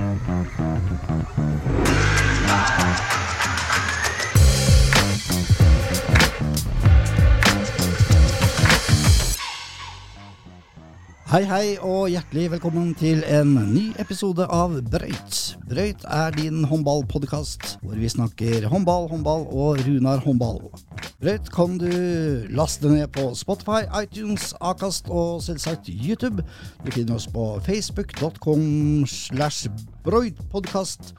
Thank you. Hei, hei, og hjertelig velkommen til en ny episode av Brøyt. Brøyt er din håndballpodkast hvor vi snakker håndball, håndball og Runar håndball. Brøyt kan du laste ned på Spotify, iTunes, Akast og selvsagt YouTube. Du finner oss på facebook.com slash brøytpodkast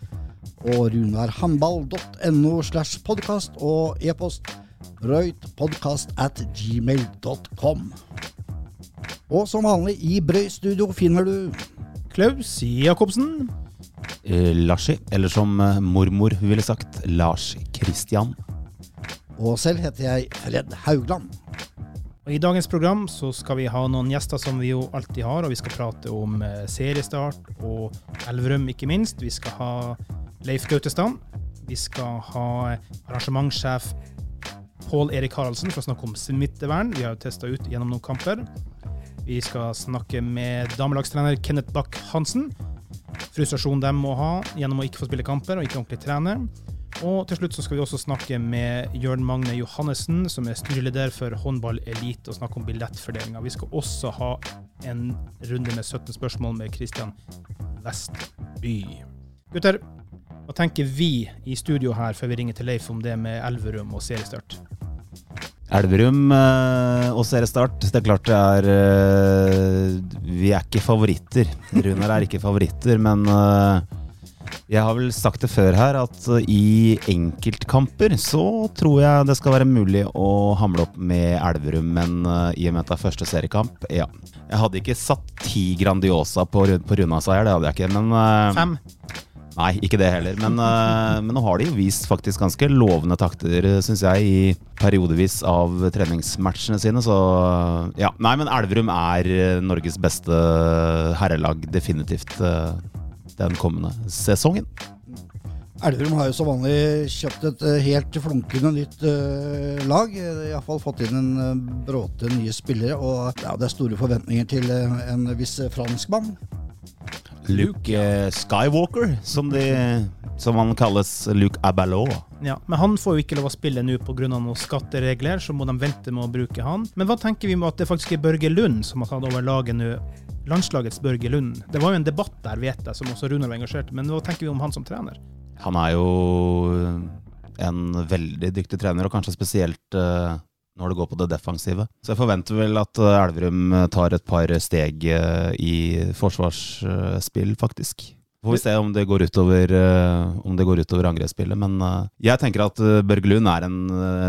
og runarhandball.no slash podkast og e-post brøytpodkast at gmail.com. Og som vanlig i Brøy-studio finner du Klaus Jacobsen. Eh, Larsi, eller som eh, mormor ville sagt, Lars Kristian. Og selv heter jeg Fred Haugland. Og I dagens program så skal vi ha noen gjester som vi jo alltid har, og vi skal prate om eh, seriestart og Elverum, ikke minst. Vi skal ha Leif Gautestad. Vi skal ha arrangementssjef Pål Erik Haraldsen for å snakke om smittevern. Vi har jo testa ut gjennom noen kamper. Vi skal snakke med damelagstrener Kenneth Bach-Hansen. Frustrasjonen de må ha gjennom å ikke få spille kamper og ikke ordentlig trene. Og til slutt så skal vi også snakke med Jørn Magne Johannessen, som er styreleder for Håndball Elite, og snakke om billettfordelinga. Vi skal også ha en runde med 17 spørsmål med Kristian Vestby. Gutter, hva tenker vi i studio her før vi ringer til Leif om det med Elverum og seriestart? Elverum eh, og seriestart, det er klart det er eh, Vi er ikke favoritter. Runar er ikke favoritter, men eh, jeg har vel sagt det før her at i enkeltkamper så tror jeg det skal være mulig å hamle opp med Elverum, men i og med at det er første seriekamp, ja. Jeg hadde ikke satt ti Grandiosa på, på Runa-seier, det hadde jeg ikke, men Fem. Nei, ikke det heller. Men, uh, men nå har de jo vist faktisk ganske lovende takter, syns jeg, i periodevis av treningsmatchene sine. Så ja. Nei, men Elverum er Norges beste herrelag, definitivt, den kommende sesongen. Elverum har jo som vanlig kjøpt et helt flunkende nytt uh, lag. Iallfall fått inn en bråte nye spillere, og ja, det er store forventninger til en viss franskmann. Luke uh, Skywalker, som, de, som, han kalles. Luke Abalo. Ja, Men han får jo ikke lov å spille nå pga. noen skatteregler, så må de vente med å bruke han. Men hva tenker vi med at det faktisk er Børge Lund som har tatt over laget nå? Landslagets Børge Lund. Det var jo en debatt der, vet jeg, som også Runar var engasjert Men hva tenker vi om han som trener? Han er jo en veldig dyktig trener, og kanskje spesielt uh, når det går på det defensive. Så jeg forventer vel at Elverum tar et par steg i forsvarsspill, faktisk. Får vi se om det går utover, om det går utover angrepsspillet. Men jeg tenker at Børge Lund er en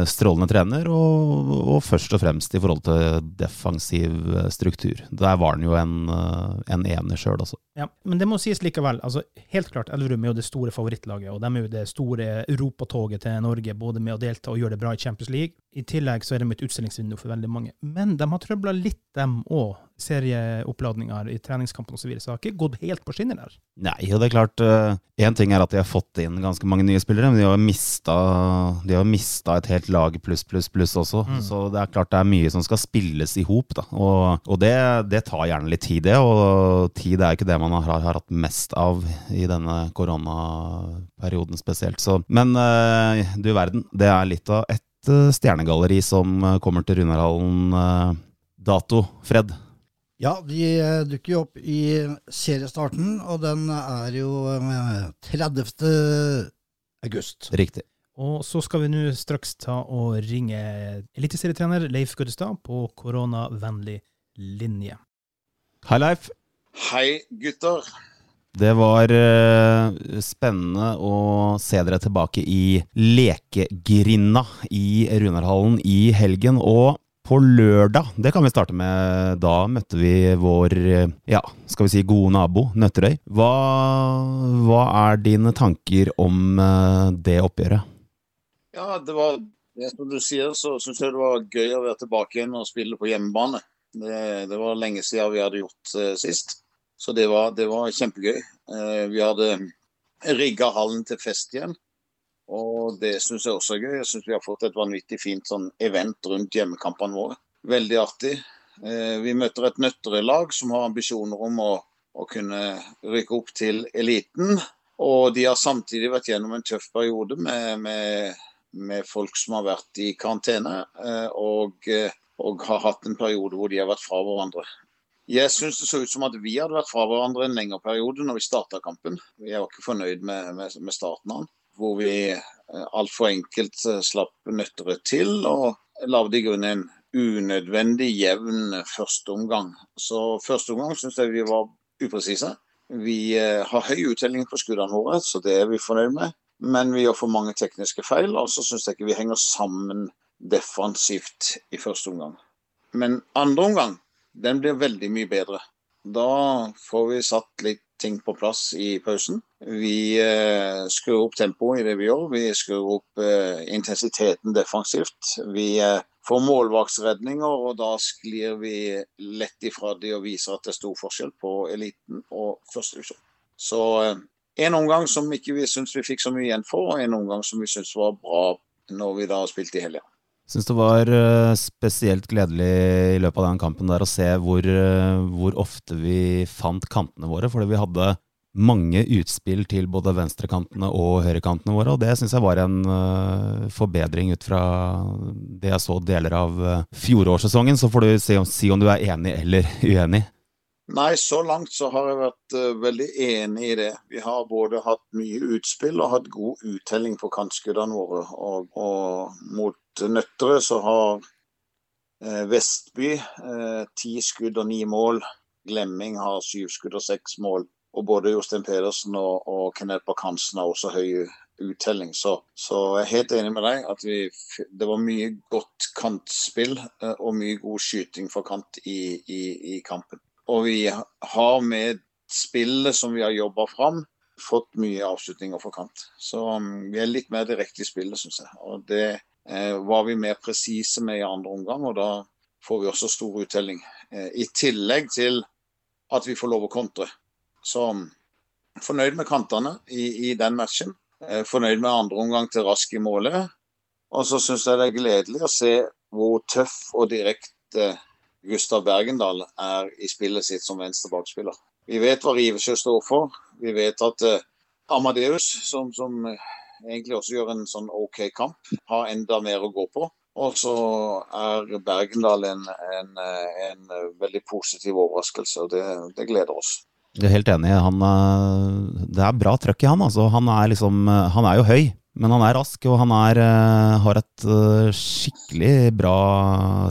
strålende trener, og, og, først og fremst i forhold til defensiv struktur. Der var han jo en, en ener sjøl også. Ja, men det må sies likevel. altså Helt klart, Elverum er jo det store favorittlaget, og de er jo det store europatoget til Norge, både med å delta og gjøre det bra i Champions League. I tillegg så er de et utstillingsvindu for veldig mange. Men de har trøbla litt, dem òg. Serieoppladninger i treningskampen osv. Så, så det har ikke gått helt på skinner der. Nei, og det er klart Én uh, ting er at de har fått inn ganske mange nye spillere, men de har mista, de har mista et helt lag pluss, pluss, pluss også. Mm. Så det er klart det er mye som skal spilles i hop. Og, og det, det, tar gjerne litt tid, det. Og tid er ikke det man har, har hatt mest av i denne koronaperioden spesielt. Så, men uh, du verden, det er litt av et stjernegalleri som kommer til Runarhallen dato, Fred? Ja, de dukker jo opp i seriestarten, og den er jo 30. august. Riktig. Og så skal vi nå straks ta og ringe eliteserietrener Leif Guddestad på koronavennlig linje. Hei, Leif. Hei, gutter. Det var uh, spennende å se dere tilbake i lekegrinda i Runarhallen i helgen. Og på lørdag, det kan vi starte med, da møtte vi vår ja, skal vi si gode nabo, Nøtterøy. Hva, hva er dine tanker om uh, det oppgjøret? Ja, det var som du sier, så syns jeg det var gøy å være tilbake igjen og spille på hjemmebane. Det, det var lenge siden vi hadde gjort uh, sist. Så det var, det var kjempegøy. Eh, vi hadde rigga hallen til fest igjen. Og det syns jeg også er gøy. Jeg syns vi har fått et vanvittig fint sånn event rundt hjemmekampene våre. Veldig artig. Eh, vi møter et Nøtterøy-lag som har ambisjoner om å å kunne rykke opp til eliten. Og de har samtidig vært gjennom en tøff periode med, med, med folk som har vært i karantene, eh, og, eh, og, har hatt en periode hvor de har vært fra hverandre. Jeg syns det så ut som at vi hadde vært fra hverandre en lengre periode når vi starta kampen. Jeg var ikke fornøyd med, med, starten av den, hvor vi eh, altfor enkelt slapp Nøtterøy til og lagde i grunnen en unødvendig jevn førsteomgang. Så første omgang syns jeg vi var upresise. Vi eh, har høy uttelling på skuddene våre, så det er vi fornøyd med. Men vi gjør for mange tekniske feil, og så syns jeg ikke vi henger sammen defensivt i første omgang. Men andre omgang, den blir veldig mye bedre. Da får vi satt litt ting på plass i pausen. Vi eh, skrur opp tempoet i det vi gjør. Vi skrur opp eh, intensiteten defensivt. Vi eh, får målvaktsredninger, og da sklir vi lett ifra de og viser at det er stor forskjell på eliten og førstedivisjon. Så eh, en omgang som ikke vi syns vi fikk så mye igjen for, og en omgang som vi syns var bra når vi da spilte i helga. Syns det var eh, spesielt gledelig i løpet av den kampen der å se hvor, eh, hvor ofte vi fant kantene våre. Fordi vi hadde mange utspill til både venstrekantene og høyrekantene våre, og det syns jeg var en uh, forbedring ut fra det jeg så deler av uh, fjorårssesongen. Så får du si om, si om, du er enig eller uenig. Nei, så langt så har jeg vært uh, veldig enig i det. Vi har både hatt mye utspill og hatt god uttelling på kantskuddene våre. Og, og mot Nøtterøy så har Vestby ti skudd og ni mål. Glemming har syv skudd og seks mål. Og både Jostein Pedersen og, og Kenneth Bakk-Hansen har også høy uttelling. Så, så, jeg er helt enig med deg at vi, det var mye godt kantspill eh, og mye god skyting fra kant i, i, i kampen. Og vi har med spillet som vi har jobba fram, fått mye avslutninger fra kant. Så um, vi er litt mer direkte i spillet, syns jeg. Og det eh, var vi mer presise med i andre omgang, og da får vi også stor uttelling. Eh, I tillegg til at vi får lov å kontre. Så fornøyd med kantene i, i den matchen. Eh, fornøyd med andre omgang til Rask i målet. Og så syns jeg det er gledelig å se hvor tøff og direkte Gustav Bergendal er i spillet sitt som venstre bakspiller. Vi vet hva Rivesjø står for. Vi vet at uh, Amadeus, som, som egentlig også gjør en sånn OK kamp, har enda mer å gå på. Og så er Bergendal en, en, en, veldig positiv overraskelse, og det, det gleder oss. Jeg er helt enig. Han, eh, det er bra trøkk i han. Altså. Han, er liksom, eh, han er jo høy, men han er rask, og han er, eh, har et skikkelig bra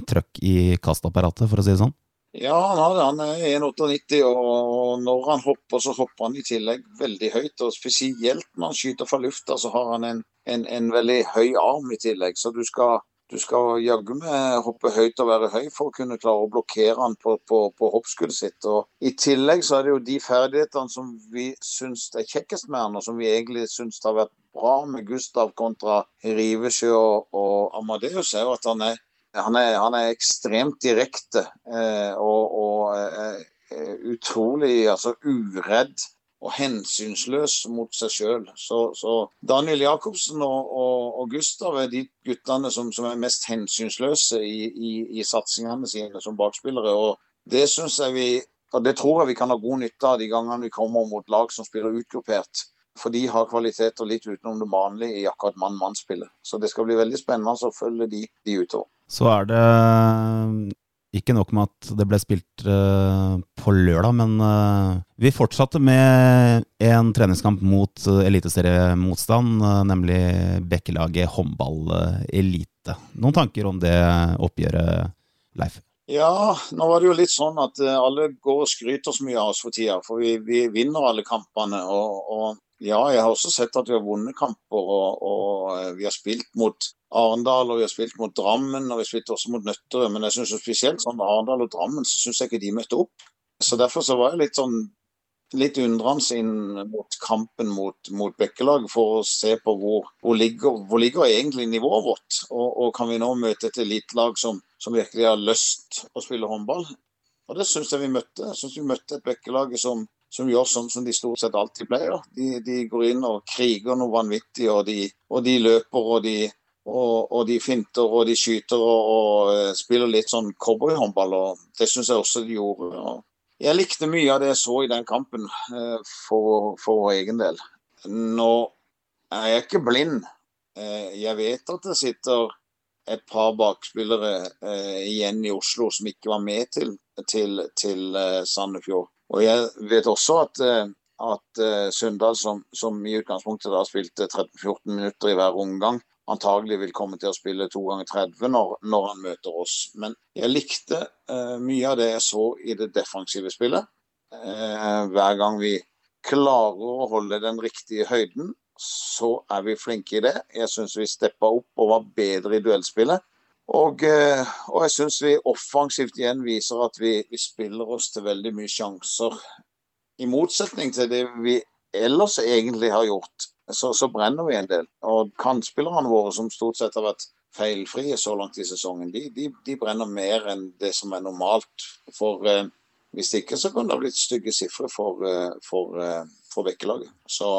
trøkk i kastapparatet, for å si det sånn. Ja, han, er 1,98, og når han hopper, så hopper han i tillegg veldig høyt. og Spesielt når han skyter fra lufta, så har han en, en, en veldig høy arm i tillegg. Så du skal du skal jaggu meg hoppe høyt og være høy for å kunne klare å blokkere han på, på, på hoppskuddet sitt. Og I tillegg så er det jo de ferdighetene som vi syns er kjekkest med han, og som vi egentlig syns har vært bra med Gustav kontra Rivesjø og, og Amadeus, er jo at han er, han er, han er ekstremt direkte eh, og, og eh, utrolig altså, uredd og hensynsløs mot seg sjøl. Så, så, Daniel Jacobsen og, og, og, Gustav er de guttene som, som er mest hensynsløse i, i, i satsingene sine som bakspillere. og Det syns jeg vi, og det tror jeg vi kan ha god nytte av de gangene vi kommer mot lag som spiller utgruppert. For de har kvaliteter litt utenom det vanlige i akkurat mann-mann-spillet. Så det skal bli veldig spennende å følge de, de utover. Så er det ikke nok med at det ble spilt uh, på lørdag, men uh, vi fortsatte med en treningskamp mot uh, eliteseriemotstand, uh, nemlig Bekkelaget håndball elite. Noen tanker om det oppgjøret, Leif? Ja, nå var det jo litt sånn at alle går og skryter så mye av oss for tida. For vi, vi vinner alle kampene. Og, og, ja, jeg har også sett at vi har vunnet kamper, og, og vi har spilt mot Arendal og vi har spilt mot Drammen og vi har spilt også mot Nøtterøy. Men jeg synes spesielt sånn Arendal og Drammen så syns jeg ikke de møtte opp. Så Derfor så var jeg litt sånn litt undrende inn mot kampen mot, mot Bekkelaget for å se på hvor, hvor, ligger, hvor ligger egentlig nivået vårt. Og, og, kan vi nå møte et elitelag som, som virkelig har lyst å spille håndball? Og det syns jeg vi møtte. Jeg syns vi møtte et Bekkelaget som, som gjør sånn som de stort sett alltid pleier. De, de går inn og kriger noe vanvittig, og de, og de løper og de og, og, de finter og de skyter og, eh, spiller litt sånn cowboyhåndball. og Det syns jeg også de gjorde. Jeg likte mye av det jeg så i den kampen, eh, for, for vår egen del. Nå er jeg ikke blind. Eh, jeg vet at det sitter et par bakspillere igjen i Oslo som ikke var med til, til, til Sandefjord. Og jeg vet også at, at Sundal, som, som, i utgangspunktet da spilte 13-14 minutter i hver omgang, antagelig vil komme til å spille to ganger 30 når, når han møter oss. Men jeg likte uh, mye av det jeg så i det defensive spillet. Uh, hver gang vi klarer å holde den riktige høyden, så er vi flinke i det. Jeg syns vi steppa opp og var bedre i duellspillet. Og, uh, og jeg syns vi offensivt igjen viser at vi, vi spiller oss til veldig mye sjanser. I motsetning til det vi ellers egentlig har gjort så, så, brenner vi en del. Og kantspillerne våre, som stort sett har vært feilfrie så langt i sesongen, de, de, de brenner mer enn det som er normalt. For eh, hvis ikke så kan det ha blitt stygge sifre for, eh, for, eh, for Bekkelaget. Så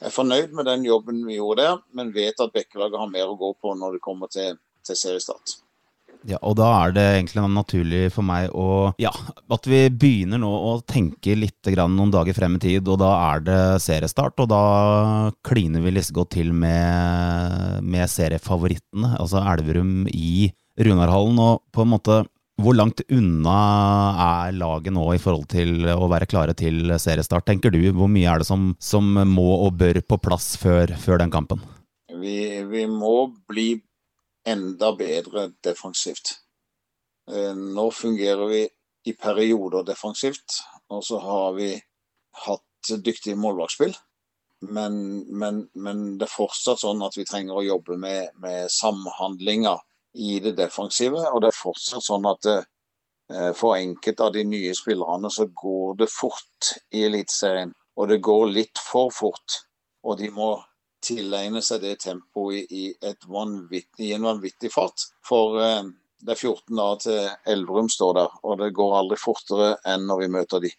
jeg er fornøyd med den jobben vi gjorde der, men vet at Bekkelaget har mer å gå på når det kommer til, til seriestart. Ja, og da er det egentlig naturlig for meg å Ja, at vi begynner nå å tenke litt noen dager frem i tid, og da er det seriestart. Og da kliner vi litt godt til med, med seriefavorittene, altså Elverum i Runarhallen. Og på en måte hvor langt unna er laget nå i forhold til å være klare til seriestart, tenker du? Hvor mye er det som, som må og bør på plass før, før den kampen? Vi, vi må bli enda bedre defensivt. Eh, nå fungerer vi i perioder defensivt, og så har vi hatt dyktige målvaktspill. Men, men, men, det er fortsatt sånn at vi trenger å jobbe med, med samhandlinger i det defensive. Og det er fortsatt sånn at det, eh, for enkelte av de nye spillerne så går det fort i Eliteserien. Og det går litt for fort. Og de må tilegne seg det tempoet i, i en vanvittig fart. For eh, det er 14 dager til Elverum står der, og det går aldri fortere enn når vi møter de.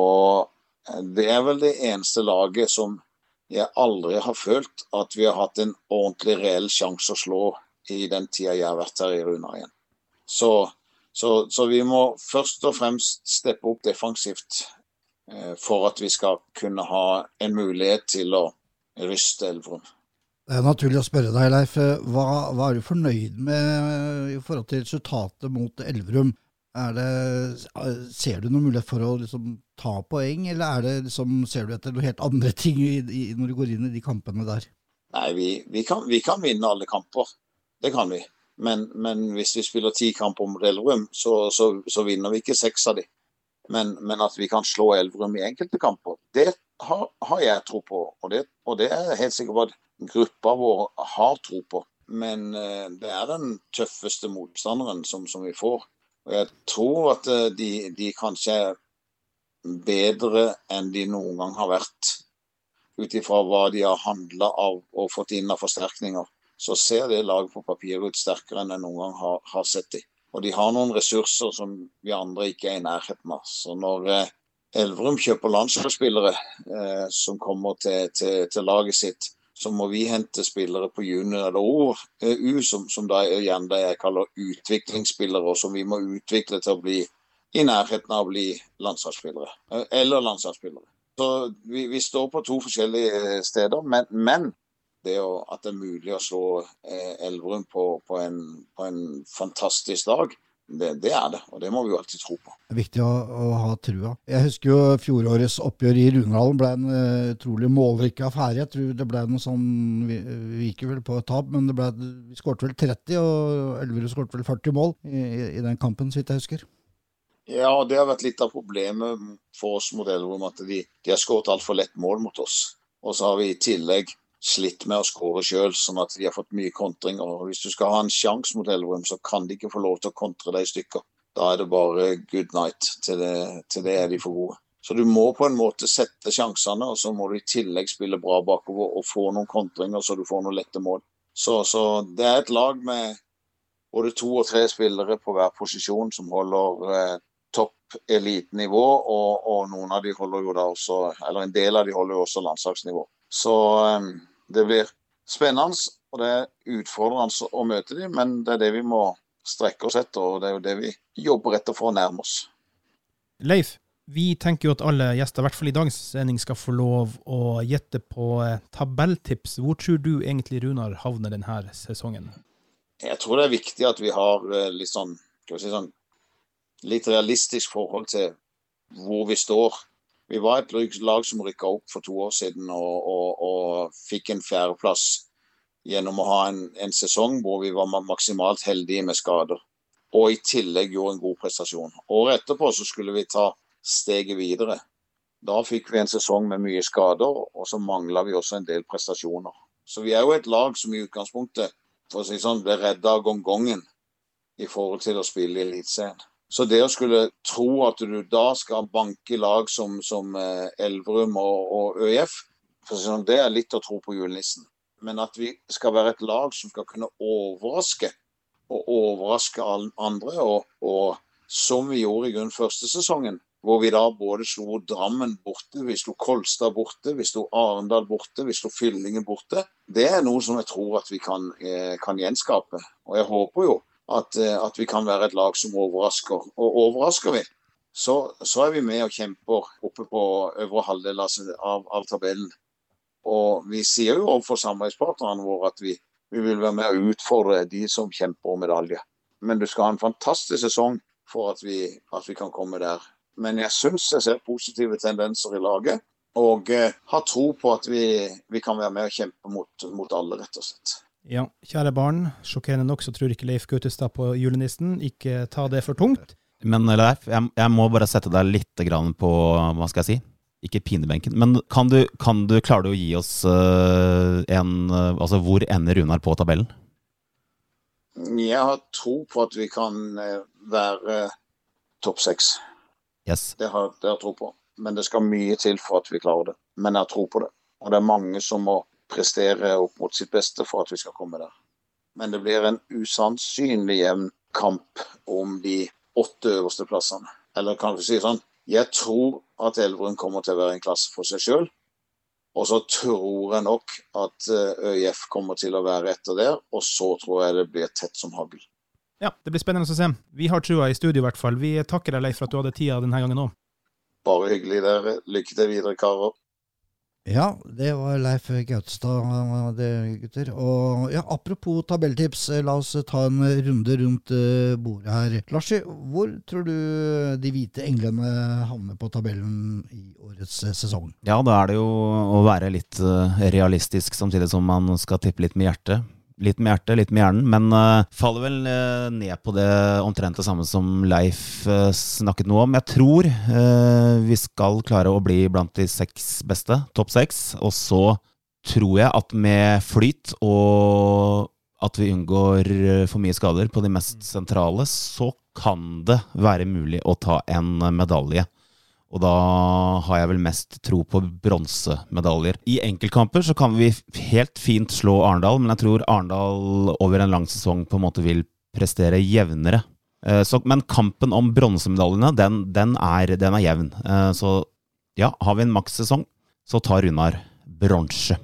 Og eh, det er vel det eneste laget som jeg aldri har følt at vi har hatt en ordentlig reell sjanse å slå i den tida jeg har vært her i Runar igjen. Så, så, så, vi må først og fremst steppe opp defensivt eh, for at vi skal kunne ha en mulighet til å ryste Elverum. Det er naturlig å spørre deg, Leif. Hva, hva, er du fornøyd med i forhold til resultatet mot Elverum? Det, ser du noen mulighet for å liksom, ta poeng, eller det, liksom, ser du etter noen helt andre ting i, i, når du går inn i de kampene der? Nei, vi, vi, kan, vi kan, vinne alle kamper. Det kan vi. Men, men hvis vi spiller ti kamper mot Elverum, så, så, så, vinner vi ikke seks av de. Men, men, at vi kan slå Elverum i enkelte kamper, det har, har jeg tro på. Og det, og det er helt sikkert at gruppa vår har tro på. Men uh, det er den tøffeste motstanderen som, som, vi får. Og jeg tror at uh, de, de, kanskje er bedre enn de noen gang har vært. Ut ifra hva de har handla av og fått inn av forsterkninger, så ser det laget på papiret ut sterkere enn jeg noen gang har, har sett de. Og de har noen ressurser som vi andre ikke er i nærheten av. Så når uh, Elverum kjøper landslagsspillere eh, som kommer til, til, til, laget sitt, så må vi hente spillere på junior eller over, eh, U, som, som da igjen det jeg kaller utviklingsspillere, og som vi må utvikle til å bli i nærheten av å bli landslagsspillere. Eh, eller landslagsspillere. Så vi, vi, står på to forskjellige eh, steder, men, men det å, at det er mulig å slå eh, Elverum på, på, en, på en fantastisk dag, det, det, er det, og det må vi jo alltid tro på. Det er viktig å, å ha trua. Jeg husker jo fjorårets oppgjør i Runedalen ble en uh, utrolig målrik affære. Jeg tror det ble noe sånn Vi, vi gikk vel på et tap, men det ble, vi skåret vel 30, og Elverum skåret vel 40 mål i, i, den kampen, så vidt jeg husker. Ja, det har vært litt av problemet for oss mot Elverum, at de, de har skåret altfor lett mål mot oss. Og så har vi i tillegg slitt med å skåre sjøl, sånn at de har fått mye kontringer. Og hvis du skal ha en sjanse mot Elverum, så kan de ikke få lov til å kontre deg i stykker. Da er det bare good night. Til det, til det er de for gode. Så du må på en måte sette sjansene, og så må du i tillegg spille bra bakover og få noen kontringer, så du får noen lette mål. Så, så det er et lag med både to og tre spillere på hver posisjon som holder eh, topp elitenivå, og, og, noen av de holder jo da også, eller en del av de holder jo også landslagsnivå. Så eh, det blir spennende og det er utfordrende å møte dem, men det er det vi må strekke oss etter, og det er jo det vi jobber etter for å nærme oss. Leif, Vi tenker jo at alle gjester, i hvert fall i dagens sending, skal få lov å gjette på eh, tabelltips. Hvor tror du egentlig Runar havner denne sesongen? Jeg tror det er viktig at vi har eh, litt sånn, skal vi si sånn litt realistisk forhold til hvor vi står. Vi var et lag- som rykka opp for to år siden og, og, og fikk en fjerdeplass gjennom å ha en, en sesong hvor vi var maksimalt heldige med skader. Og i tillegg gjorde en god prestasjon. Året etterpå så skulle vi ta steget videre. Da fikk vi en sesong med mye skader, og så mangla vi også en del prestasjoner. Så vi er jo et lag som i utgangspunktet for å si sånn, ble redda av gongongen i forhold til å spille i Eliteserien. Så det å skulle tro at du da skal banke lag som, som eh, Elverum og, og ØIF, sånn, det er litt å tro på julenissen. Men at vi skal være et lag som skal kunne overraske, og overraske alle andre, og, og som vi gjorde i grunn første sesongen, hvor vi da både slo Drammen borte, vi slo Kolstad borte, vi slo Arendal borte, vi slo Fyllingen borte. Det er noe som jeg tror at vi kan, eh, kan gjenskape. Og jeg håper jo at, eh, at vi kan være et lag som overrasker. Og overrasker vi, så, så er vi med og kjemper oppe på øvre halvdel av, av, tabellen. Og vi sier jo overfor samarbeidspartnerne våre at vi, vi vil være med og utfordre de som kjemper om medalje. Men du skal ha en fantastisk sesong for at vi, at vi kan komme der. Men jeg syns jeg ser positive tendenser i laget. Og eh, har tro på at vi, vi kan være med og kjempe mot, mot alle, rett og slett. Ja, kjære barn, sjokkerende nok så tror ikke Leif Gautestad på julenissen. Ikke ta det for tungt. Men Leif, jeg, jeg må bare sette deg litt grann på hva skal jeg si? Ikke pinebenken, men kan du, kan du klare å gi oss uh, en uh, Altså, hvor ender Runar på tabellen? Jeg har tro på at vi kan eh, være topp seks. Yes. Det har det har jeg tro på. Men det skal mye til for at vi klarer det. Men jeg har tro på det. Og det er mange som må prestere opp mot sitt beste for at vi skal komme der. Men det blir en usannsynlig jevn kamp om de åtte øverste plassene. Eller kan vi si sånn Jeg tror at Elverum kommer til å være en klasse for seg sjøl. Og så tror jeg nok at eh, ØIF kommer til å være etter der. Og så tror jeg det blir tett som hagl. Ja, det blir spennende å se. Vi har trua i studio i hvert fall. Vi takker deg, Leif, for at du hadde tida denne gangen òg. Bare hyggelig, der. Lykke til videre, karer. Ja, det var Leif Gautestad, det, gutter. Og ja, apropos tabelltips, eh, la oss ta en runde rundt eh, bordet her. Larsi, hvor tror du de hvite englene havner på tabellen i årets eh, sesong? Ja, da er det jo å være litt realistisk samtidig som man skal tippe litt med hjertet. Litt med hjertet, litt med hjernen, men uh, faller vel uh, ned på det omtrent det samme som Leif uh, snakket noe om. Jeg tror vi skal klare å bli blant de seks beste, topp seks. Og så tror jeg at med flyt og at vi unngår for mye skader på de mest sentrale, så kan det være mulig å ta en medalje. Og da har jeg vel mest tro på bronsemedaljer. I enkeltkamper så kan vi helt fint slå Arendal, men jeg tror Arendal over en lang sesong på en måte vil prestere jevnere. Eh, Så, men kampen om bronsemedaljene, den, den, den er jevn. Eh, Så ja, har vi en makssesong, så tar Runar bronse.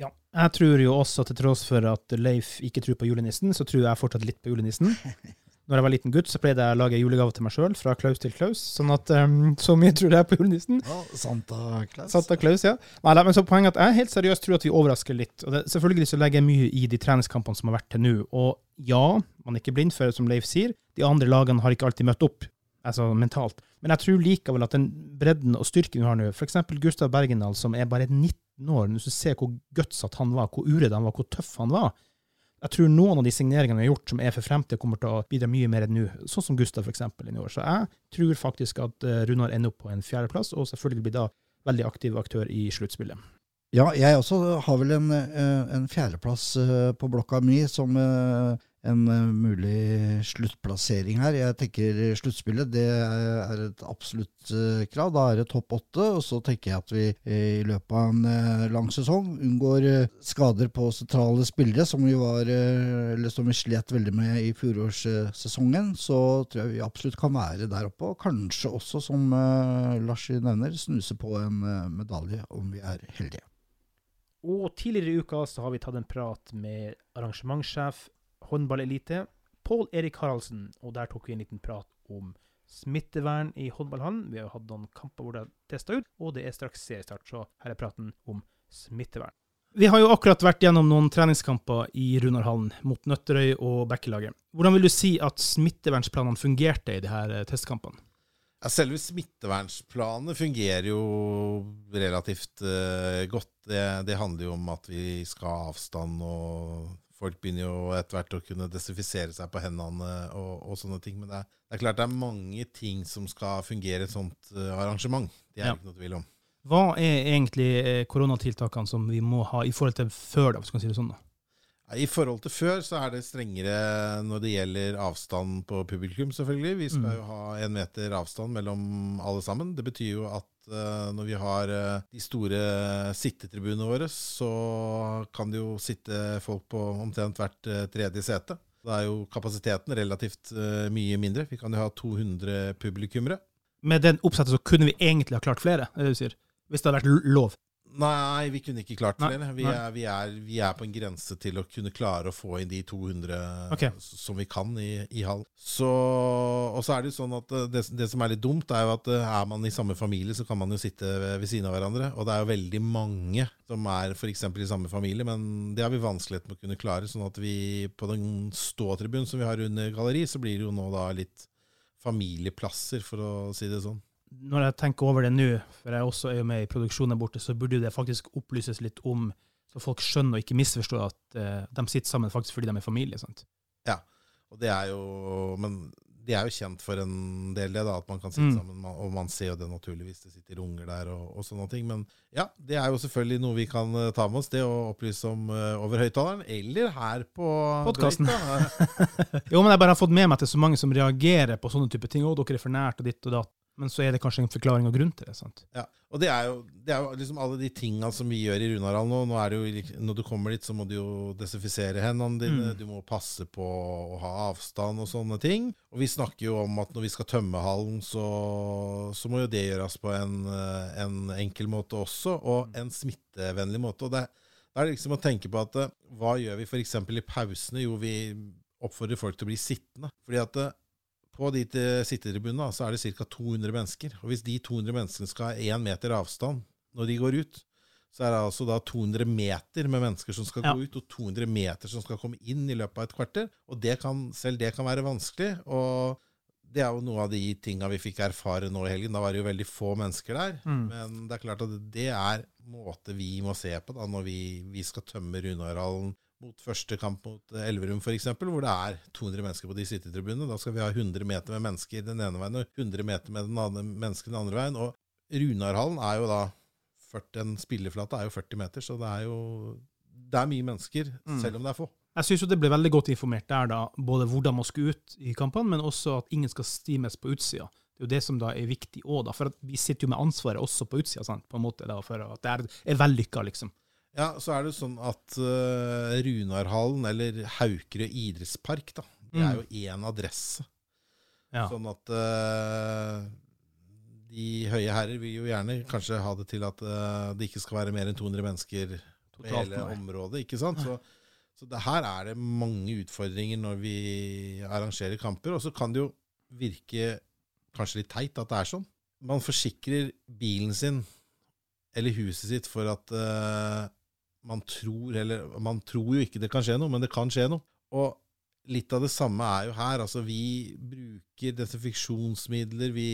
Ja. Jeg tror jo også, til tross for at Leif ikke tror på julenissen, så tror jeg fortsatt litt på julenissen. Når jeg var liten gutt, så pleide jeg å lage julegave til meg sjøl, fra Klaus til Klaus. Sånn at um, så mye tror jeg på julenissen. Ja, Santa Claus. Santa Claus, ja. Nei, men så poenget at jeg helt seriøst tror at vi overrasker litt. Og det, selvfølgelig så legger jeg mye i de treningskampene som har vært til nå. Og ja, man er ikke blind for det, som Leif sier. De andre lagene har ikke alltid møtt opp, altså mentalt. Men jeg tror likevel at den bredden og styrken vi har nå, f.eks. Gustav Bergendal, som er bare 19 år, hvis du ser hvor gutsatt han var, hvor uredd han var, hvor tøff han var. Jeg tror noen av de signeringene vi har gjort som er for fremtid, kommer til å bidra mye mer enn nå. Sånn som Gustav, eksempel, i år. Så jeg tror faktisk at eh, Runar ender opp på en fjerdeplass, og selvfølgelig blir da veldig aktiv aktør i sluttspillet. Ja, jeg også har vel en, eh, en fjerdeplass eh, på blokka mi som en eh, mulig sluttplassering her. Jeg tenker sluttspillet det er et absolutt eh, krav. Da er det topp åtte. Og så tenker jeg at vi eh, i løpet av en lang sesong unngår skader på sentrale spillere, som vi, var, eller som vi slet veldig med i fjorårssesongen. Så tror jeg vi absolutt kan være der oppe. Og kanskje også, som Lars nevner, snuse på en medalje om vi er heldige. Og tidligere i uka så har vi tatt en prat med arrangementssjef håndballelite, Pål Erik Haraldsen, og der tok vi en liten prat om smittevern i håndballhallen. Vi har jo hatt noen kamper hvor det er testa ut, og det er straks seriestart, så her er praten om smittevern. Vi har jo akkurat vært gjennom noen treningskamper i Runarhallen mot Nøtterøy og Bekkelaget. Hvordan vil du si at smittevernsplanene fungerte i de her eh, testkampene? Ja, selve smittevernsplanene fungerer jo relativt uh, godt. Det, det, handler jo om at vi skal ha avstand, og folk begynner jo etter hvert å kunne desinfisere seg på hendene og, og sånne ting. Men det er, det er, klart det er mange ting som skal fungere et sånt uh, arrangement. Det er ja. ikke noe tvil om. Hva er egentlig eh, koronatiltakene som vi må ha i forhold til før, da, hvis vi kan si det sånn? da? I forhold til før så er det strengere når det gjelder avstand på publikum, selvfølgelig. Vi skal mm. jo ha én meter avstand mellom alle sammen. Det betyr jo at uh, når vi har uh, de store sittetribunene våre, så kan det jo sitte folk på omtrent hvert uh, tredje sete. Da er jo kapasiteten relativt mye mindre. Vi kan jo ha 200 publikummere. Med den oppsettet så kunne vi egentlig ha klart flere, er det du sier? Hvis det hadde vært lov? Nei, vi kunne ikke klart flere. Vi vi, er, vi er, på en grense til å kunne klare å få inn de 200 okay. som vi kan i, i hall. Så, og så er det jo sånn at det, det, som er litt dumt, er jo at eh, er man i samme familie, så kan man jo sitte ved siden av hverandre. Og det er jo veldig mange som er f.eks. i samme familie, men det har vi vanskelighet med å kunne klare. Sånn at vi på den ståtribunen som vi har under galleri, så blir det jo nå da litt familieplasser, for å si det sånn når jeg tenker over det nå, for jeg også er jo med i produksjonen borte, så burde det faktisk opplyses litt om, så folk skjønner og ikke misforstår at uh, de sitter sammen faktisk fordi de er familie. sant? Ja, og det er jo Men de er jo kjent for en del, det, da, at man kan sitte mm. sammen. Og man ser jo det naturligvis, det sitter unger der og, og, sånne ting. Men ja, det er jo selvfølgelig noe vi kan uh, ta med oss, det å opplyse om uh, over høyttaleren. Eller her på podkasten. jo, men jeg bare har fått med meg at det er så mange som reagerer på sånne type ting. Å, dere er for nært, og ditt og datt. Men så er det kanskje en forklaring og grunn til det. sant? Ja, og det er jo, det er jo liksom alle de tinga som vi gjør i Runarhall nå. nå er det jo, når du kommer dit, så må du jo desinfisere hendene dine. Mm. Du må passe på å ha avstand og sånne ting. Og vi snakker jo om at når vi skal tømme hallen, så, så må jo det gjøres på en, en, enkel måte også, og en smittevennlig måte. Og det, det er liksom å tenke på at hva gjør vi f.eks. i pausene? Jo, vi oppfordrer folk til å bli sittende. Fordi at på de sittetribunene så er det ca. 200 mennesker. Og hvis de 200 menneskene skal ha én meter avstand når de går ut, så er det altså da 200 meter med mennesker som skal ja. gå ut, og 200 meter som skal komme inn i løpet av et kvarter. Og det kan, selv det kan være vanskelig. Og det er jo noe av de tinga vi fikk erfare nå i helgen. Da var det jo veldig få mennesker der. Mm. Men det er klart at det er måte vi må se på da, når vi, vi skal tømme Runarhallen mot første kamp mot eh, Elverum f.eks., hvor det er 200 mennesker på de sittetribunene. Da skal vi ha 100 meter med mennesker den ene veien og 100 meter med den andre, mennesker den andre veien. Og Runarhallen er jo da 40, En spilleflate er jo 40 meter, så det er jo det er mye mennesker, mm. selv om det er få. Jeg syns det ble veldig godt informert der, da, både hvordan man skal ut i kampene, men også at ingen skal stimes på utsida. Det er jo det som da er viktig òg, for vi sitter jo med ansvaret også på utsida, sant? på en måte, da, for at det er, er vellykka, liksom. Ja, så er det sånn at uh, Runarhallen, eller Haukerød idrettspark, da, det er mm. jo én adresse. Ja. Sånn at uh, de høye herrer vil jo gjerne kanskje ha det til at uh, det ikke skal være mer enn 200 mennesker på hele området. ikke sant? Så, så det, her er det mange utfordringer når vi arrangerer kamper. Og så kan det jo virke kanskje litt teit at det er sånn. Man forsikrer bilen sin eller huset sitt for at uh, man tror Eller man tror jo ikke det kan skje noe, men det kan skje noe. Og litt av det samme er jo her. Altså, vi bruker desinfeksjonsmidler, vi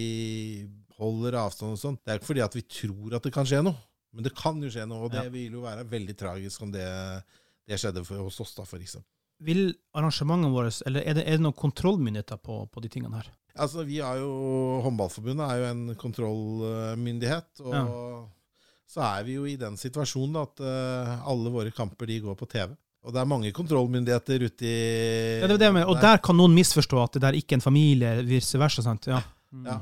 holder avstand og sånn. Det er ikke fordi at vi tror at det kan skje noe, men det kan jo skje noe. Og det ja. vil jo være veldig tragisk om det, det skjedde hos oss, da, for eksempel. Vil arrangementene våre, eller er det, er det noen kontrollmyndigheter på, på, de tingene her? Altså, vi er jo, Håndballforbundet er jo en kontrollmyndighet. og ja så er vi jo i den situasjonen at uh, alle våre kamper de går på TV. Og det er mange kontrollmyndigheter ute i ja, det det med, Og der kan noen misforstå at det der ikke er en familie, vice versa. sant? Ja. Mm. ja.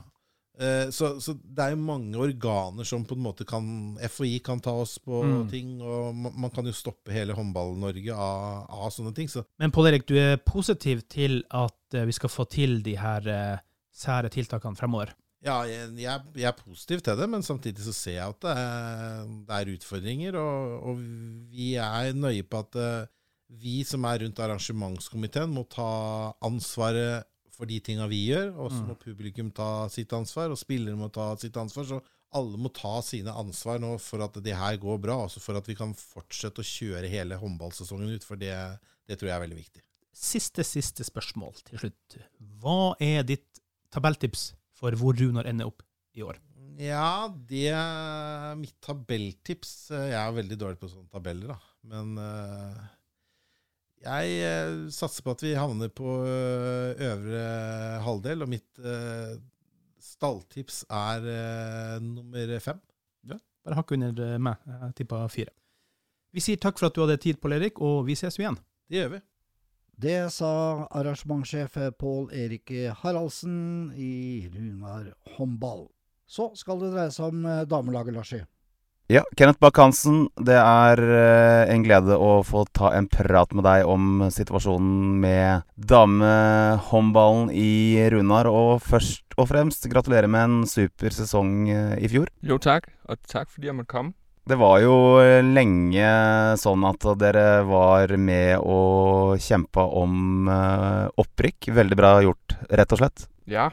Uh, så, så, det er jo mange organer som på en måte kan FHI kan ta oss på mm. ting, og man, kan jo stoppe hele Håndball-Norge av, av, sånne ting. Så. Men Pål Erik, du er positiv til at uh, vi skal få til de her sære tiltakene fremover? Ja, jeg, jeg, er positiv til det, men samtidig så ser jeg at det er, det er utfordringer. Og, og, vi er nøye på at uh, vi som er rundt arrangementskomiteen, må ta ansvaret for de tinga vi gjør, og så Mm. må publikum ta sitt ansvar, og spillere må ta sitt ansvar. Så alle må ta sine ansvar nå for at det her går bra, altså for at vi kan fortsette å kjøre hele håndballsesongen ut. For det, det tror jeg er veldig viktig. Siste, siste spørsmål til slutt. Hva er ditt tabelltips for hvor Runar ender opp i år? Ja, det er mitt tabelltips. Jeg er veldig dårlig på sånne tabeller, da. Men eh, jeg eh, satser på at vi havner på eh, øvre halvdel, og mitt stalltips er nummer fem. Bare hakk under meg. Jeg tippa fire. Vi sier takk for at du hadde tid, Pål Erik, og vi ses igjen. Det gjør vi. Det sa arrangementssjef Pål Erik Haraldsen i Runar håndball. Så skal det dreie seg om eh, damelaget, Larsi. Ja, Kenneth Bakk-Hansen, det er eh, en glede å få ta en prat med deg om situasjonen med damehåndballen i Runar. Og først og fremst gratulerer med en super sesong eh, i fjor. Jo takk. og takk fordi jeg måtte komme. Det var jo eh, lenge sånn at dere var med og kjempa om eh, opprykk. Veldig bra gjort, rett og slett. Ja,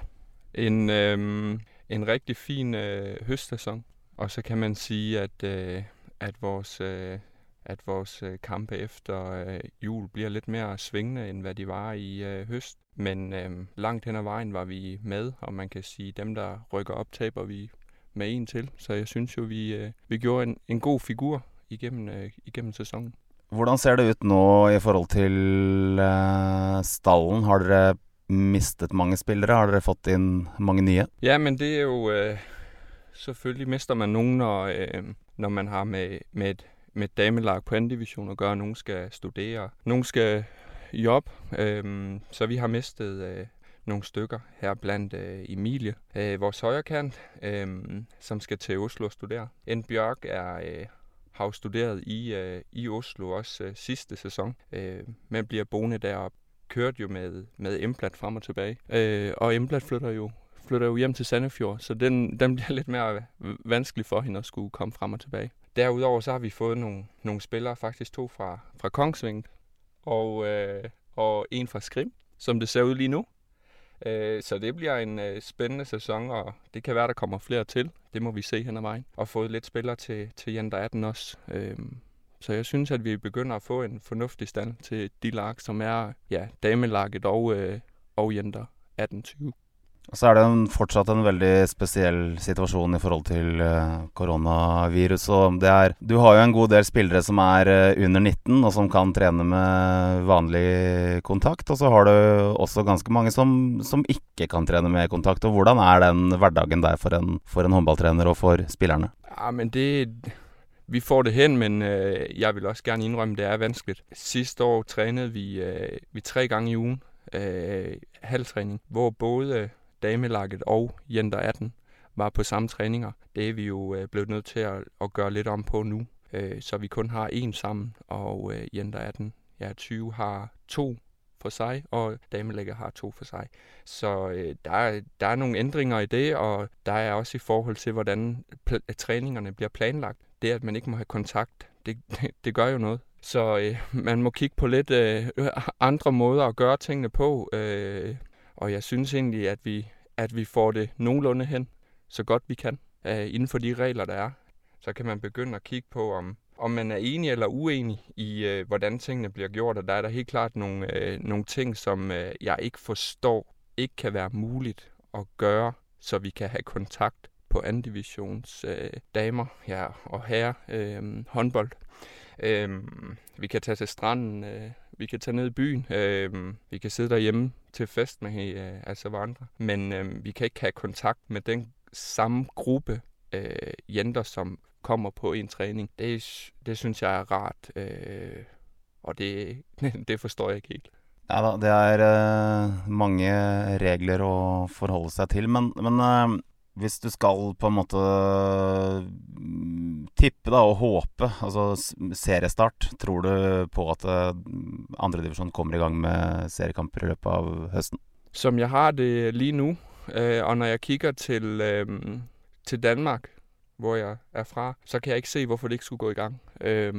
en, um, en riktig fin uh, høstsesong. Og så kan man si at, uh, at vores, uh, at vores øh, kampe efter øh, jul blir litt mer svingende, enn hva de var i øh, høst. Men øh, langt hen ad veien var vi med, og man kan si dem der rykker opp, taper vi med en til. Så jeg synes jo, vi, øh, vi gjorde en, en god figur igennem, øh, igennem sæsonen. Hvordan ser det ut nå i forhold til eh, stallen? Har dere mistet mange spillere? Har dere fått inn mange nye? Ja, men det er jo øh, Selvfølgelig mister man noen når, øh, når man har med, med, et, med et damelag på andredivisjon å at Noen skal studere, noen skal jobbe. Øh, så vi har mistet øh, nogle stykker her blandt øh, Emilie, øh, vores højrekant, øh, som skal til Oslo og studere. En Bjørk er, øh, har jo studeret i, øh, i Oslo også øh, sidste sæson, øh, men bliver boende deroppe kørte jo med, med Emblat frem og tilbage. Øh, og Emblat flytter jo, flytter jo hjem til Sandefjord, så den, den bliver lidt mere vanskelig for hende at skulle komme frem og tilbage. Derudover så har vi fået nogle, nogle spillere, faktisk to fra, fra Kongsving og, øh, og en fra Skrim, som det ser ud lige nu. Øh, så det bliver en spennende spændende sæson, og det kan være, der kommer flere til. Det må vi se hen ad vejen. Og fået lidt spillere til, til Jenter 18 også. Øh, så jeg synes, at vi begynder at få en fornuftig stand til de lag, som er ja, damelaget og, øh, og Jenter 18-20. Og så er det en, fortsatt en veldig spesiell situasjon i forhold til uh, koronavirus. Og det er Du har jo en god del spillere som er uh, under 19, og som kan trene med vanlig kontakt. Og så har du også ganske mange som, som ikke kan trene med kontakt. Og hvordan er den hverdagen der for en, for en håndballtrener og for spillerne? Ja, men det... Vi får det hen, men uh, jeg vil også gerne innrømme det er vanskelig. Siste år trente vi, øh, vi tre ganger i uken. halvtrening, halvtræning, hvor både damelaget og Jenter 18 var på samme træninger. Det er vi jo øh, blevet nødt til at gøre lidt om på nu, øh, så vi kun har en sammen, og øh, Jenter 18, ja 20 har to for sig, og damelaget har to for sig. Så der, er, der er nogle ændringer i det, og der er også i forhold til, hvordan træningerne bliver planlagt. Det, at man ikke må have kontakt, det, det, det jo noget. Så øh, man må kigge på lidt øh, andre måder at gøre tingene på, øh, og jeg synes egentlig, at vi, at vi får det nogenlunde hen, så godt vi kan, øh, inden for de regler, der er. Så kan man begynde at kigge på, om, om man er enig eller uenig i, øh, hvordan tingene bliver gjort. Og der er der helt klart nogle, øh, nogle ting, som øh, jeg ikke forstår, ikke kan være muligt at gøre, så vi kan have kontakt på anden divisions øh, damer ja, og herre øh, håndbold. Øh, vi kan tage til stranden, øh, vi kan tage ned i byen, øh, vi kan sidde derhjemme til fest med øh, altså hverandre, Men øh, vi kan ikke have kontakt med den samme gruppe øh, jenter, som kommer på en træning. Det, det synes jeg er rart, øh, og det, det forstår jeg ikke helt. Ja da, det er øh, mange regler å forholde seg til. Men, men eh, hvis du skal på en måte mm, tippe da, og håpe, altså seriestart, tror du på at eh, andredivisjon kommer i gang med seriekamper i løpet av høsten? Som jeg har det lige nu, øh, og når jeg kikker til, øh, til Danmark, hvor jeg er fra, så kan jeg ikke se, hvorfor det ikke skulle gå i gang. Øh,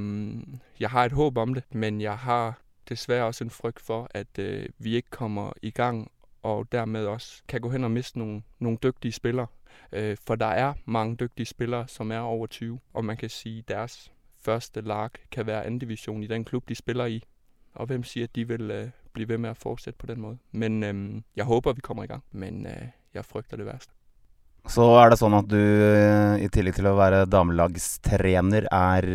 jeg har et håp om det, men jeg har dessverre også en frykt for, at vi ikke kommer i gang og dermed også kan gå hen og miste nogle, nogle dygtige spillere. Øh, for der er mange dygtige spillere, som er over 20, og man kan sige, deres første lag kan være anden division i den klub, de spiller i. Og hvem siger, at de vil øh, blive ved med at fortsætte på den måde. Men øh, jeg håber, vi kommer i gang, men øh, jeg frygter det værste. Så er det sånn at du, eh, i tillegg til å være damelagstrener, er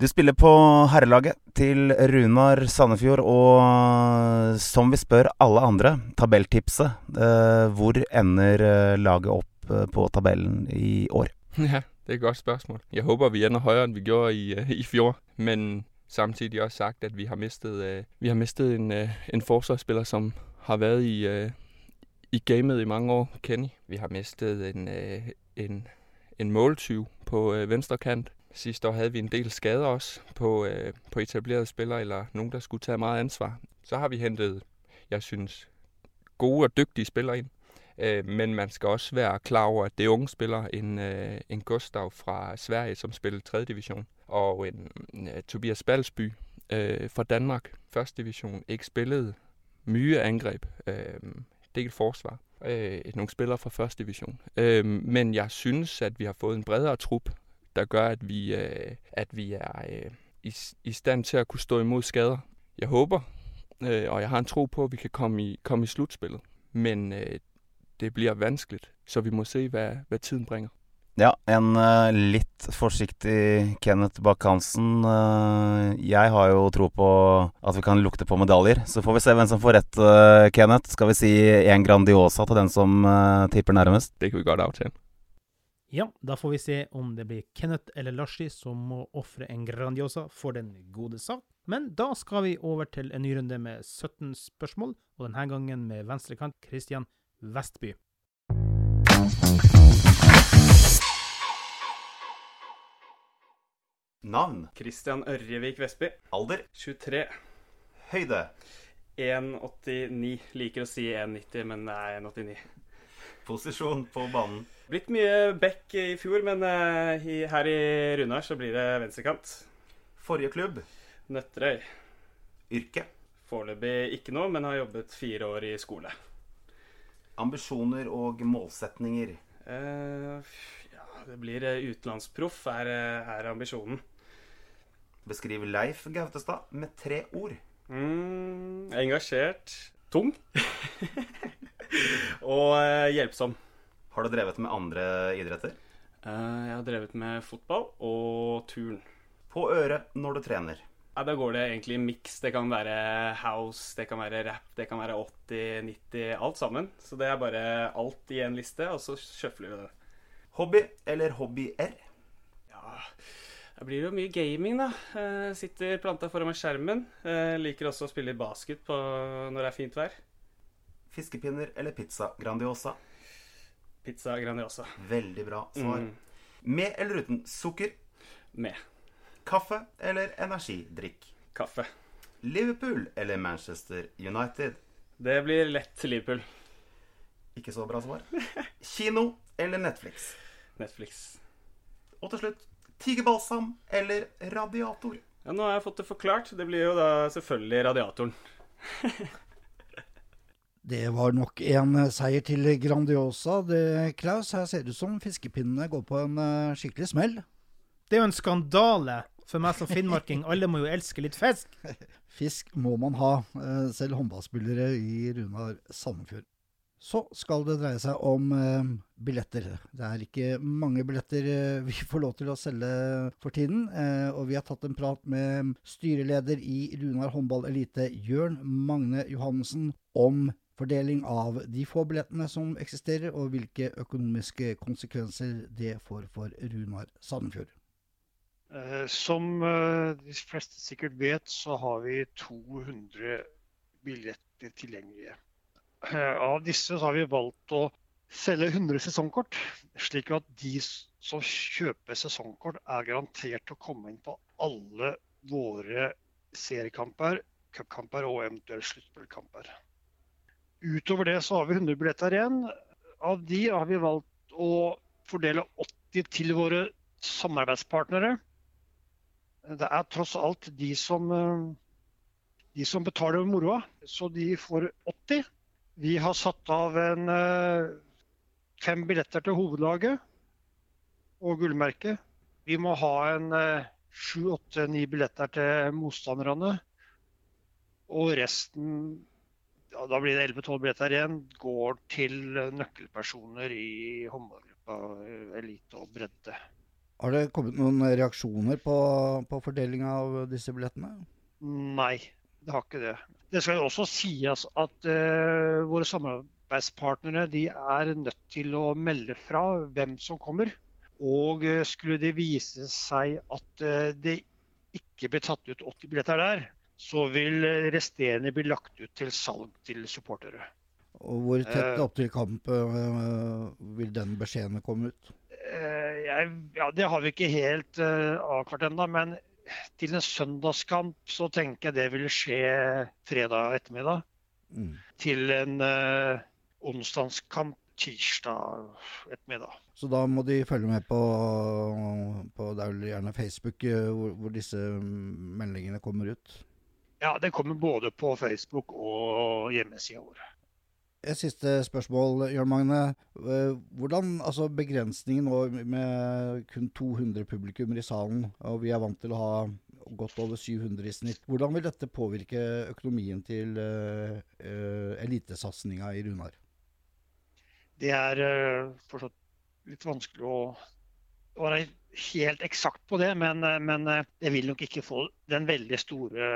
Du spiller på herrelaget til Runar Sandefjord, og som vi spør alle andre, tabelltipset. eh, Hvor ender eh, laget opp eh, på tabellen i år? Ja, det er et godt spørsmål. Jeg håper vi ender høyere enn vi gjorde i, øh, i fjor. Men samtidig også sagt, at vi har mistet, vi har mistet en, en forsvarsspiller, som har vært i, i gamet i mange år, Kenny. Vi har mistet en, en, en måltyv på venstre kant. Sidste år havde vi en del skader også på, øh, på etablerede spillere, eller nogen, der skulle tage meget ansvar. Så har vi hentet, jeg synes, gode og dygtige spillere ind. Øh, men man skal også være klar over, at det er unge spillere. En, øh, en Gustav fra Sverige, som spillede 3. division, og en øh, Tobias Balsby øh, fra Danmark, 1. division, ikke spillede mye angreb, øh, del forsvar. Øh, nogle spillere fra 1. division. Øh, men jeg synes, at vi har fået en bredere trup, der gør, at vi, øh, at vi er øh, i, i stand til at kunne stå imod skader. Jeg håber, øh, og jeg har en tro på, at vi kan komme i, komme i slutspillet. Men øh, det bliver vanskeligt, så vi må se, hvad, hvad tiden bringer. Ja, en uh, litt forsiktig Kenneth Bakk-Hansen. Uh, jeg har jo tro på at vi kan lukte på medaljer. Så får vi se hvem som får rett, uh, Kenneth. Skal vi si en Grandiosa til den som tipper nærmest? Det kan vi godt aftale. Ja, da får vi se om det blir Kenneth eller Larsi som må ofre en Grandiosa for den gode sak. Men da skal vi over til en ny runde med 17 spørsmål, og denne gangen med venstrekant Christian Vestby. Navn, Christian Ørjevik Vestby, alder, 23. høyde, 1,89. Liker å si 1,90, men det er 1,89. posisjon på banen, Blitt mye back i fjor, men eh, i, her i Runar så blir det venstrekant. forrige klubb, Nøtterøy. yrke, Foreløpig ikke noe, men har jobbet fire år i skole. ambisjoner og målsetninger. Eh, ja, det blir eh, utenlandsproff, er, eh, er ambisjonen. Beskriv Leif Gautestad med tre ord. Mm, engasjert. Tung. Og hjelpsom. Har du drevet med andre idretter? Eh, jeg har drevet med fotball og turn. På øret når du trener. Ja, Da går det egentlig i miks. Det kan være house, det kan være rap, det kan være 80, 90, alt sammen. Så det er bare alt i en liste, og så sjøfler vi det. Hobby eller hobbyer? Ja, da blir det jo mye gaming, da. Eh, sitter planta foran skjermen. Eh, liker også å spille basket på, når det er fint vær. Fiskepinner eller pizza Grandiosa? Pizza Grandiosa. Veldig bra svar. Mm, Med eller uten sukker? med Kaffe eller energidrikk? kaffe. Liverpool eller Manchester United? Det blir lett Liverpool. Ikke så bra svar. Kino eller Netflix? Netflix. Og til slutt tigerbalsam eller radiator? Ja, nå har jeg fått det forklart. Det blir jo da selvfølgelig radiatoren. Det var nok en eh, seier til Grandiosa. Det, Klaus, her ser det ut som fiskepinnene går på en eh, skikkelig smell. Det er jo en skandale for meg som finnmarking. Alle må jo elske litt fisk. Fisk må man ha, eh, selv håndballspillere i Runar Sandefjord. Så skal det dreie seg om billetter. Det er ikke mange billetter vi får lov til å selge for tiden. Og vi har tatt en prat med styreleder i Runar håndball elite, Jørn Magne Johannessen, om fordeling av de få billettene som eksisterer, og hvilke økonomiske konsekvenser det får for Runar Sandefjord. Eh, Som eh, de fleste sikkert vet, så har vi 200 billetter tilgjengelige. Eh, Av disse har vi valgt å selge 100 sesongkort, slik at de som kjøper sesongkort, er garantert å komme inn på alle våre seriekamper, cupkamper og eventuelt sluttspillkamper. Utover det så har vi 100 billetter igjen. Av de har vi valgt å fordele 80 til våre samarbeidspartnere. Det er tross alt de som, eh, de som betaler moroa, så de får 80. Vi har satt av en eh, fem billetter til hovedlaget og gullmerket. Vi må ha en eh, sju, åtte, ni billetter til motstanderne. Og resten, da blir det 11-12 billetter igjen, går til nøkkelpersoner i håndballgruppa eh, elite og bredde. Har det kommet noen reaksjoner på, på fordelinga av disse billettene? Nei, det har ikke det. Det skal jo også sies at uh, våre samarbeidspartnere de er nødt til å melde fra hvem som kommer. Og eh, skulle det vise seg at uh, det ikke blir tatt ut 80 billetter der, så vil eh, resterende bli lagt ut til salg til supportere. Og hvor tett Eh. opp til kamp eh, vil den beskjeden komme ut? Jeg, ja, det har vi ikke helt avklart ennå, men til en søndagskamp så tenker jeg det vil skje fredag ettermiddag. Mm. Til en uh, onsdagskamp tirsdag ettermiddag. Så da må de følge med på, på det er vel gjerne Facebook hvor, hvor disse meldingene kommer ut. Ja, det kommer både på Facebook og hjemmesida vår. Et siste spørsmål, Jørn Magne. Eh, Hvordan, altså Begrensningen nå med kun 200 publikummer i salen, og vi er vant til å ha godt over 700 i snitt. Hvordan vil dette påvirke økonomien til uh, elitesatsinga i Runar? Det er uh, fortsatt litt vanskelig å å helt eksakt på det, men, eh, men eh, det vil nok ikke få den veldig store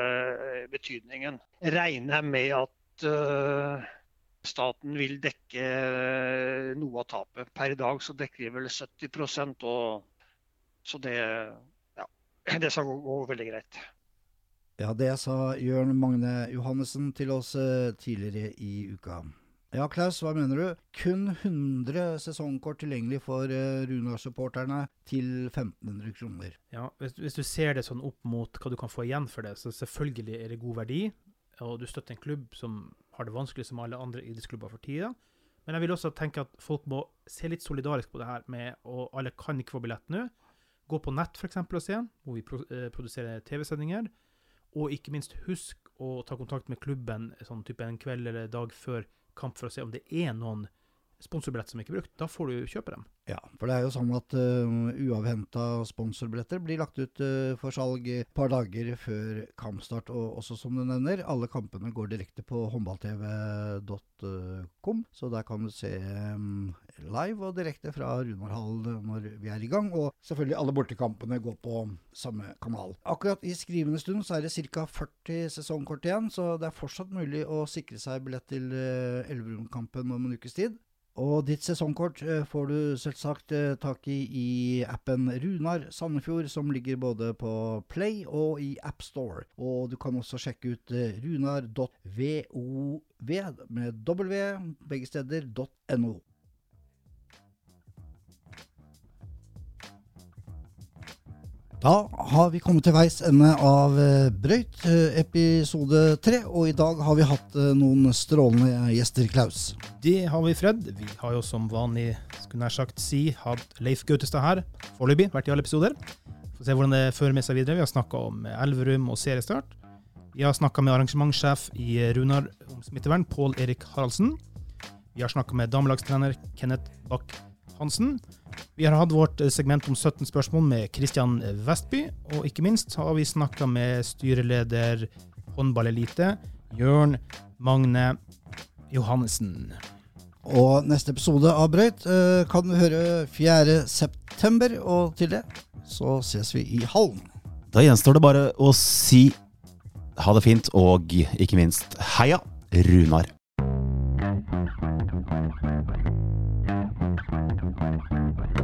betydningen. betydningen. Jeg regner med at uh, staten vil dekke eh, noe av tapet. Per i dag så dekker de vel 70% og så det, ja, det skal gå, gå veldig greit. Ja, det sa Jørn Magne Johannessen til oss eh, tidligere i uka. Ja, Klaus, hva mener du? Kun 100 sesongkort tilgjengelig for uh, Runar-supporterne til 1500 kroner. Ja, hvis, hvis du ser det sånn opp mot hva du kan få igjen for det, så selvfølgelig er det god verdi. Og du støtter en klubb som har det vanskelig som alle andre idrettsklubber for tida. Men jeg vil også tenke at folk må se litt solidarisk på det her med og alle kan ikke få billett nå. Gå på nett eksempel og se, hvor vi eh, produserer TV-sendinger. Og ikke minst husk å ta kontakt med klubben sånn type en kveld eller dag før kamp for å se om det er noen sponsorbillett som ikke er brukt. Da får du kjøpe dem. Ja, for det er jo sånn at uh, uavhenta sponsorbilletter blir lagt ut uh, for salg et par dager før kampstart. Og også som du nevner, alle kampene går direkte på håndballtv.com, så der kan du se um, live og direkte fra Runarhallen når vi er i gang. Og selvfølgelig alle bortekampene går på samme kanal. Akkurat i skrivende stund så er det ca. 40 sesongkort igjen, så det er fortsatt mulig å sikre seg billett til uh, Elverum-kampen om en ukes tid. Og ditt sesongkort eh, får du selvsagt eh, tak i i appen Runar Sandefjord, som ligger både på Play og i AppStore. Og du kan også sjekke ut eh, runar.vov med W, begge steder, .no. Da har vi kommet til veis ende av eh, Brøyt, eh, episode tre. Og i dag har vi hatt eh, noen strålende gjester, Klaus. Det har vi, Fred. Vi har jo som vanlig, skulle nær sagt si, hatt Leif Gautestad her foreløpig. Vært i alle episoder. Får se hvordan det fører med seg videre. Vi har snakka om Elverum og seriestart. Vi har snakka med arrangementssjef i Runar om smittevern, Pål Erik Haraldsen. Vi har snakka med damelagstrener Kenneth Bakk Hansen. Vi har hatt vårt segment om 17 spørsmål med Kristian Vestby. Og ikke minst har vi snakka med styreleder håndballelite, Jørn Magne Johannessen. Og neste episode av Brøyt eh, kan du høre 4. september, og til det så ses vi i hallen. Da gjenstår det bare å si ha det fint, og ikke minst heia Runar. Thank you.